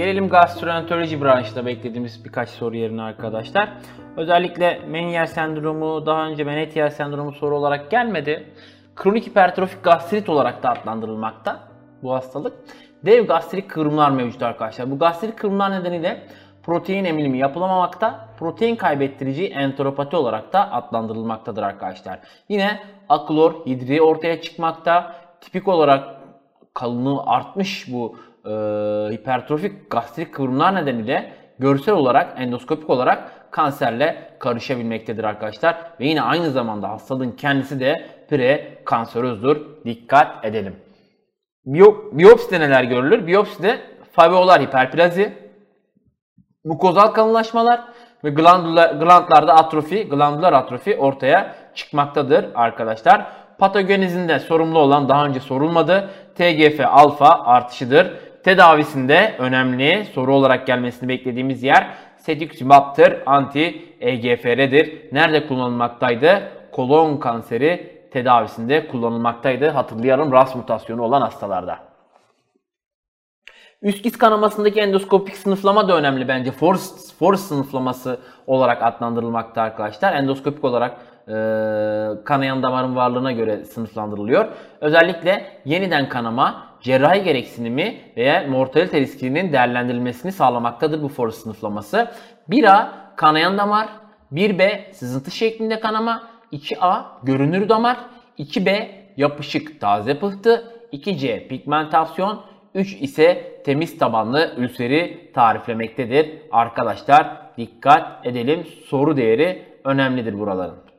Gelelim gastroenteroloji branşında beklediğimiz birkaç soru yerine arkadaşlar. Özellikle Meniere sendromu, daha önce Menetrier sendromu soru olarak gelmedi. Kronik hipertrofik gastrit olarak da adlandırılmakta bu hastalık. Dev gastrik kıvrımlar mevcut arkadaşlar. Bu gastrik kıvrımlar nedeniyle protein emilimi yapılamamakta, protein kaybettirici enteropati olarak da adlandırılmaktadır arkadaşlar. Yine aklor hidri ortaya çıkmakta. Tipik olarak kalınlığı artmış bu e, hipertrofik gastrik kıvrımlar nedeniyle görsel olarak, endoskopik olarak kanserle karışabilmektedir arkadaşlar. Ve yine aynı zamanda hastalığın kendisi de pre-kanserözdür. Dikkat edelim. Biyo, biyopside neler görülür? Biyopside faveolar hiperplazi, mukozal kalınlaşmalar ve glandula, glandlarda atrofi, glandular atrofi ortaya çıkmaktadır arkadaşlar. Patogenizinde sorumlu olan daha önce sorulmadı. TGF alfa artışıdır. Tedavisinde önemli soru olarak gelmesini beklediğimiz yer Cetiximab'tır. Anti-EGFR'dir. Nerede kullanılmaktaydı? Kolon kanseri tedavisinde kullanılmaktaydı. Hatırlayalım RAS mutasyonu olan hastalarda. Üst kanamasındaki endoskopik sınıflama da önemli bence. Force, force sınıflaması olarak adlandırılmakta arkadaşlar. Endoskopik olarak e, kanayan damarın varlığına göre sınıflandırılıyor. Özellikle yeniden kanama, cerrahi gereksinimi veya mortalite riskinin değerlendirilmesini sağlamaktadır bu force sınıflaması. 1A kanayan damar, 1B sızıntı şeklinde kanama, 2A görünür damar, 2B yapışık taze pıhtı, 2C pigmentasyon, 3 ise temiz tabanlı ülseri tariflemektedir. Arkadaşlar dikkat edelim soru değeri önemlidir buraların.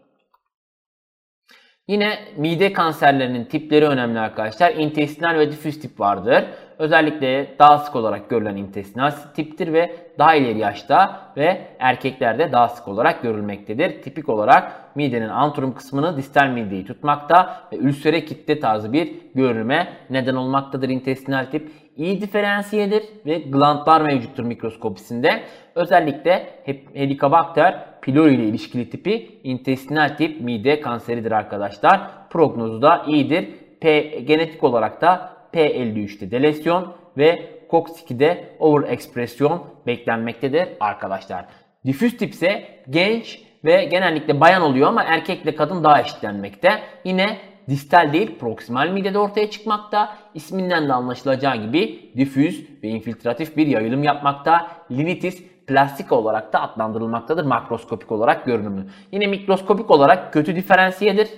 Yine mide kanserlerinin tipleri önemli arkadaşlar. İntestinal ve difüz tip vardır. Özellikle daha sık olarak görülen intestinal tiptir ve daha ileri yaşta ve erkeklerde daha sık olarak görülmektedir. Tipik olarak midenin antrum kısmını distal mideyi tutmakta ve ülsere kitle tarzı bir görünüme neden olmaktadır intestinal tip. İyi diferansiyedir ve glandlar mevcuttur mikroskopisinde. Özellikle Helicobacter pylori ile ilişkili tipi intestinal tip mide kanseridir arkadaşlar. Prognozu da iyidir. P genetik olarak da P53'te delesyon ve COX-2'de overekspresyon beklenmektedir arkadaşlar. Difüz tip ise genç ve genellikle bayan oluyor ama erkekle kadın daha eşitlenmekte. Yine distal değil proksimal midede ortaya çıkmakta. İsminden de anlaşılacağı gibi difüz ve infiltratif bir yayılım yapmakta. Linitis plastik olarak da adlandırılmaktadır makroskopik olarak görünümü. Yine mikroskopik olarak kötü diferansiyedir.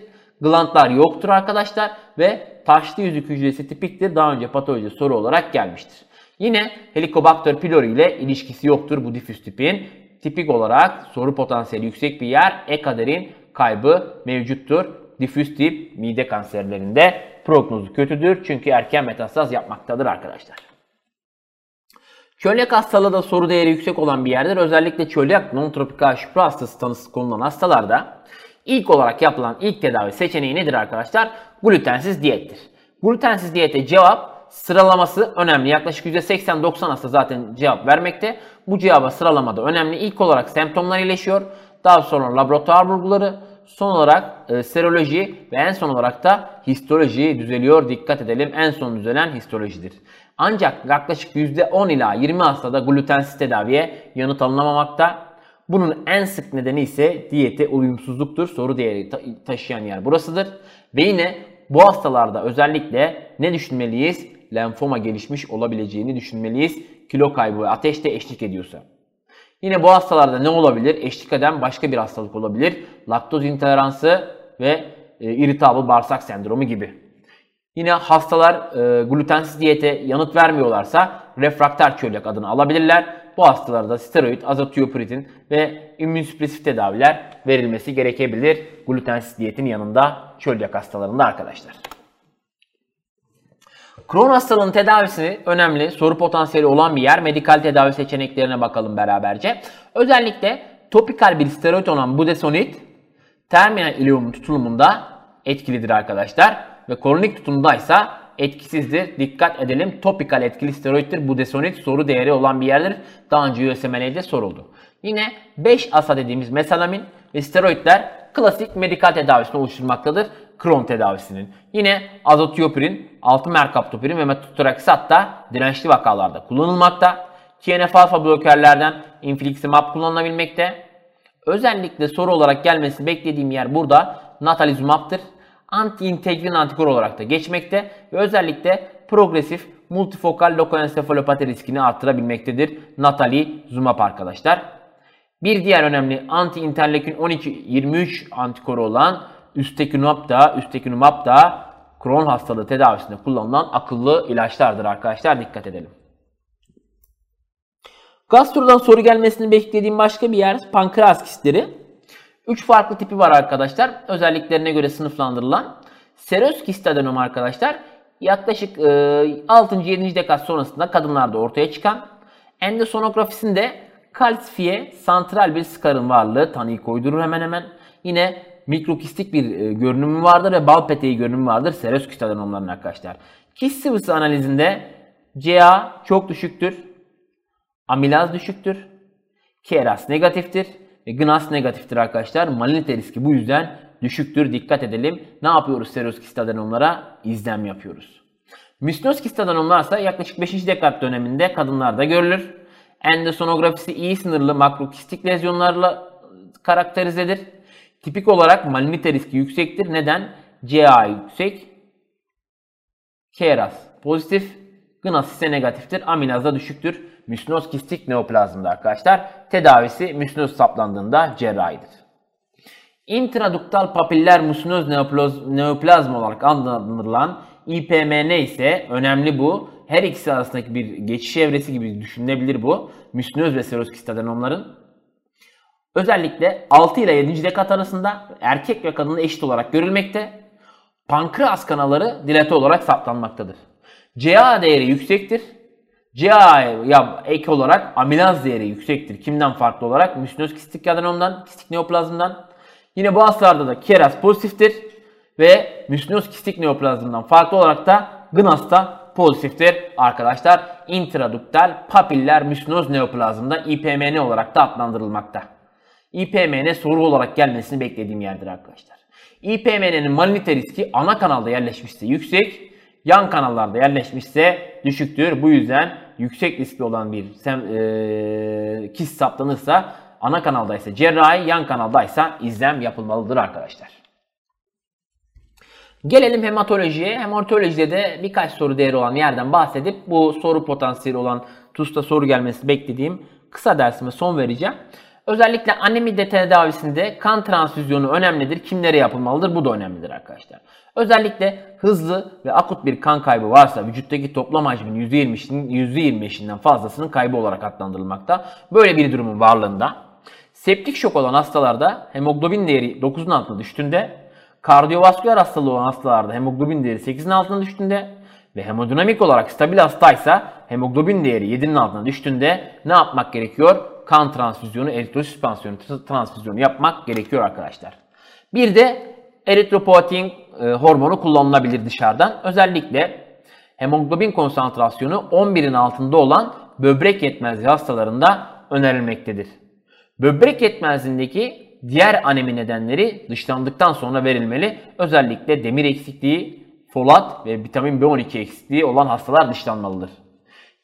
Glandlar yoktur arkadaşlar ve taşlı yüzük hücresi tipiktir. Daha önce patoloji soru olarak gelmiştir. Yine Helicobacter pylori ile ilişkisi yoktur bu difüz tipin. Tipik olarak soru potansiyeli yüksek bir yer. Ekaderin kaybı mevcuttur. Difüz tip mide kanserlerinde prognozu kötüdür. Çünkü erken metastaz yapmaktadır arkadaşlar. Çölyak hastalığı da soru değeri yüksek olan bir yerdir. Özellikle çölyak non-tropikal şüphe hastası tanısı konulan hastalarda ilk olarak yapılan ilk tedavi seçeneği nedir arkadaşlar? Glutensiz diyettir. Glutensiz diyete cevap sıralaması önemli. Yaklaşık %80-90 hasta zaten cevap vermekte. Bu cevaba sıralamada önemli. İlk olarak semptomlar iyileşiyor. Daha sonra laboratuvar bulguları, son olarak e, seroloji ve en son olarak da histoloji düzeliyor. Dikkat edelim en son düzelen histolojidir. Ancak yaklaşık %10 ila 20 hastada glutensiz tedaviye yanıt alınamamakta. Bunun en sık nedeni ise diyete uyumsuzluktur. Soru değeri taşıyan yer burasıdır. Ve yine bu hastalarda özellikle ne düşünmeliyiz? Lenfoma gelişmiş olabileceğini düşünmeliyiz. Kilo kaybı ve ateş eşlik ediyorsa. Yine bu hastalarda ne olabilir? Eşlik eden başka bir hastalık olabilir. Laktoz intoleransı ve e, irritable bağırsak sendromu gibi. Yine hastalar e, glutensiz diyete yanıt vermiyorlarsa refrakter çölyak adını alabilirler. Bu hastalarda steroid, azatiopritin ve immünsüpresif tedaviler verilmesi gerekebilir. Glutensiz diyetin yanında çölyak hastalarında arkadaşlar. Crohn hastalığının tedavisi önemli, soru potansiyeli olan bir yer. Medikal tedavi seçeneklerine bakalım beraberce. Özellikle topikal bir steroid olan budesonid terminal ileum tutulumunda etkilidir arkadaşlar. Ve kronik tutumdaysa etkisizdir. Dikkat edelim. Topikal etkili steroiddir. Budesonid soru değeri olan bir yerdir. Daha önce USML'de soruldu. Yine 5 asa dediğimiz mesalamin ve steroidler klasik medikal tedavisini oluşturmaktadır. Crohn tedavisinin. Yine azotiopirin, 6 merkaptopirin ve metotrexat da dirençli vakalarda kullanılmakta. TNF-alfa blokerlerden infliximab kullanılabilmekte. Özellikle soru olarak gelmesi beklediğim yer burada natalizumab'tır. Anti-integrin antikor olarak da geçmekte ve özellikle progresif multifokal lokoensefalopati riskini arttırabilmektedir natalizumab arkadaşlar. Bir diğer önemli anti-interleukin 12-23 antikoru olan üstekinumab da, üstekinumab da Crohn hastalığı tedavisinde kullanılan akıllı ilaçlardır arkadaşlar. Dikkat edelim. Gastrodan soru gelmesini beklediğim başka bir yer pankreas kistleri. 3 farklı tipi var arkadaşlar. Özelliklerine göre sınıflandırılan. Seröz kist adenom arkadaşlar yaklaşık e, 6. 7. dekat sonrasında kadınlarda ortaya çıkan endosonografisinde kalsifiye santral bir skarın varlığı tanıyı koydurur hemen hemen. Yine mikrokistik bir e, görünümü vardır ve bal peteği görünümü vardır seröz kist adenomların arkadaşlar. Kist sıvısı analizinde CA çok düşüktür. Amilaz düşüktür. KRAS negatiftir. Ve GNAS negatiftir arkadaşlar. Malinite riski bu yüzden düşüktür. Dikkat edelim. Ne yapıyoruz seröz kist adenomlara? İzlem yapıyoruz. Müsinoz kist adenomlar ise yaklaşık 5. dekat döneminde kadınlarda görülür. Endosonografisi iyi sınırlı makrokistik lezyonlarla karakterizedir. Tipik olarak malinite riski yüksektir. Neden? CA yüksek. KRAS pozitif. GNAS ise negatiftir. Amilazda düşüktür. Müsinoz kistik neoplazmda arkadaşlar. Tedavisi müsinoz saplandığında cerrahidir. Intraduktal papiller musinoz neoplazm olarak adlandırılan IPMN ise önemli bu. Her ikisi arasındaki bir geçiş evresi gibi düşünülebilir bu. Müsinoz ve seroskist adenomların. Özellikle 6 ile 7. dekat arasında erkek ve kadında eşit olarak görülmekte. Pankreas kanalları dilate olarak saptanmaktadır. CA değeri yüksektir. CA ya ek olarak amilaz değeri yüksektir. Kimden farklı olarak? Müsinoz kistik adenomdan, kistik neoplazmdan. Yine bu hastalarda da KRAS pozitiftir ve müsinoz kistik neoplazmdan farklı olarak da GNAS da pozitiftir arkadaşlar. Intraduktal papiller müsinoz neoplazmda IPMN olarak da adlandırılmakta. IPMN soru olarak gelmesini beklediğim yerdir arkadaşlar. IPMN'nin malinite riski ana kanalda yerleşmişse yüksek, yan kanallarda yerleşmişse düşüktür. Bu yüzden yüksek riskli olan bir sem, e, kist saptanırsa ana kanaldaysa cerrahi, yan kanaldaysa izlem yapılmalıdır arkadaşlar. Gelelim hematolojiye. Hematolojide de birkaç soru değeri olan yerden bahsedip bu soru potansiyeli olan TUS'ta soru gelmesi beklediğim kısa dersime son vereceğim. Özellikle anemi de tedavisinde kan transfüzyonu önemlidir. Kimlere yapılmalıdır? Bu da önemlidir arkadaşlar. Özellikle hızlı ve akut bir kan kaybı varsa vücuttaki toplam hacmin %20'sinin %25'inden fazlasının kaybı olarak adlandırılmakta. Böyle bir durumun varlığında septik şok olan hastalarda hemoglobin değeri 9'un altına düştüğünde, kardiyovasküler hastalığı olan hastalarda hemoglobin değeri 8'in altına düştüğünde ve hemodinamik olarak stabil hastaysa hemoglobin değeri 7'nin altına düştüğünde ne yapmak gerekiyor? Kan transfüzyonu, eritrosüspansiyonu transfüzyonu yapmak gerekiyor arkadaşlar. Bir de eritropoietin e, hormonu kullanılabilir dışarıdan. Özellikle hemoglobin konsantrasyonu 11'in altında olan böbrek yetmezliği hastalarında önerilmektedir. Böbrek yetmezliğindeki diğer anemi nedenleri dışlandıktan sonra verilmeli. Özellikle demir eksikliği, folat ve vitamin B12 eksikliği olan hastalar dışlanmalıdır.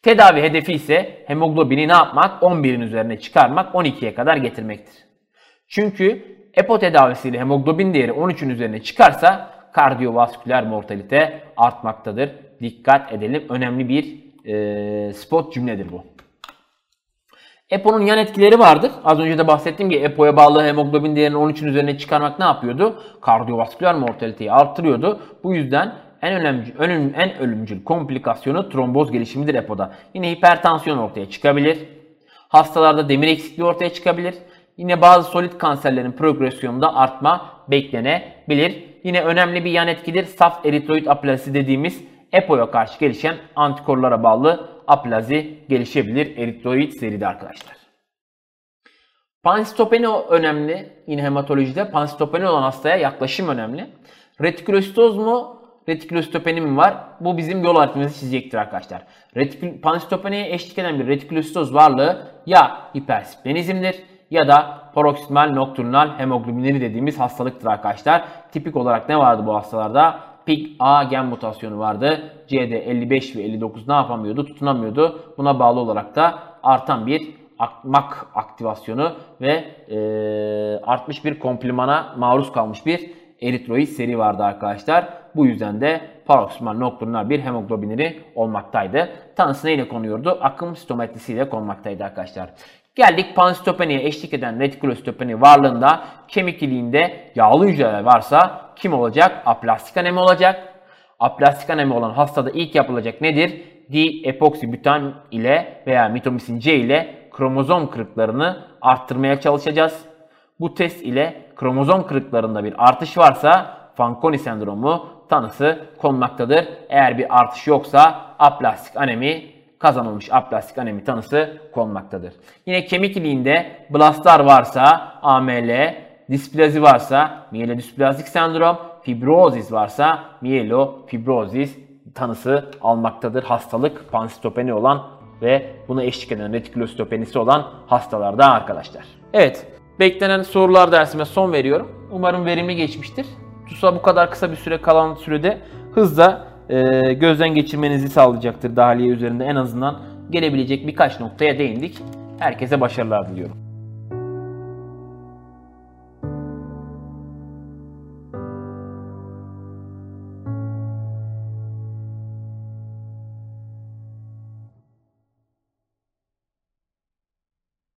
Tedavi hedefi ise hemoglobini ne yapmak? 11'in üzerine çıkarmak, 12'ye kadar getirmektir. Çünkü EPO tedavisiyle hemoglobin değeri 13'ün üzerine çıkarsa kardiyovasküler mortalite artmaktadır. Dikkat edelim. Önemli bir e, spot cümledir bu. EPO'nun yan etkileri vardır. Az önce de bahsettiğim gibi EPO'ya bağlı hemoglobin değerini 13'ün üzerine çıkarmak ne yapıyordu? Kardiyovasküler mortaliteyi arttırıyordu. Bu yüzden en önemli ölüm, en ölümcül komplikasyonu tromboz gelişimidir EPO'da. Yine hipertansiyon ortaya çıkabilir. Hastalarda demir eksikliği ortaya çıkabilir. Yine bazı solid kanserlerin progresyonunda artma beklenebilir. Yine önemli bir yan etkidir. Saf eritroid aplazisi dediğimiz EPO'ya karşı gelişen antikorlara bağlı aplazi gelişebilir eritroid seride arkadaşlar. Pansitopeni önemli. Yine hematolojide pansitopeni olan hastaya yaklaşım önemli. Retikülositoz mu? Retikülositopeni mi var? Bu bizim yol haritamızı çizecektir arkadaşlar. Retikül, pansitopeniye eşlik eden bir retikülositoz varlığı ya hipersplenizmdir ya da paroksimal nokturnal hemoglobinleri dediğimiz hastalıktır arkadaşlar. Tipik olarak ne vardı bu hastalarda? PIK A gen mutasyonu vardı. CD 55 ve 59 ne yapamıyordu? Tutunamıyordu. Buna bağlı olarak da artan bir ak- MAK aktivasyonu ve e, artmış bir komplimana maruz kalmış bir eritroid seri vardı arkadaşlar. Bu yüzden de paroksimal nokturnal bir hemoglobinleri olmaktaydı. Tanısı neyle konuyordu? Akım stometrisiyle konmaktaydı arkadaşlar. Geldik pansitopeniye eşlik eden retikulostopeni varlığında kemik iliğinde yağlı hücreler varsa kim olacak? Aplastik anemi olacak. Aplastik anemi olan hastada ilk yapılacak nedir? D-epoksibutan ile veya mitomisin C ile kromozom kırıklarını arttırmaya çalışacağız. Bu test ile kromozom kırıklarında bir artış varsa Fanconi sendromu tanısı konmaktadır. Eğer bir artış yoksa aplastik anemi kazanılmış aplastik anemi tanısı konmaktadır. Yine kemik iliğinde blastlar varsa AML, displazi varsa mielodisplastik sendrom, fibrozis varsa mielofibrozis tanısı almaktadır. Hastalık pansitopeni olan ve buna eşlik eden retikulositopenisi olan hastalarda arkadaşlar. Evet, beklenen sorular dersime son veriyorum. Umarım verimli geçmiştir. TUS'a bu kadar kısa bir süre kalan sürede hızla e, gözden geçirmenizi sağlayacaktır dahiliye üzerinde en azından gelebilecek birkaç noktaya değindik. Herkese başarılar diliyorum.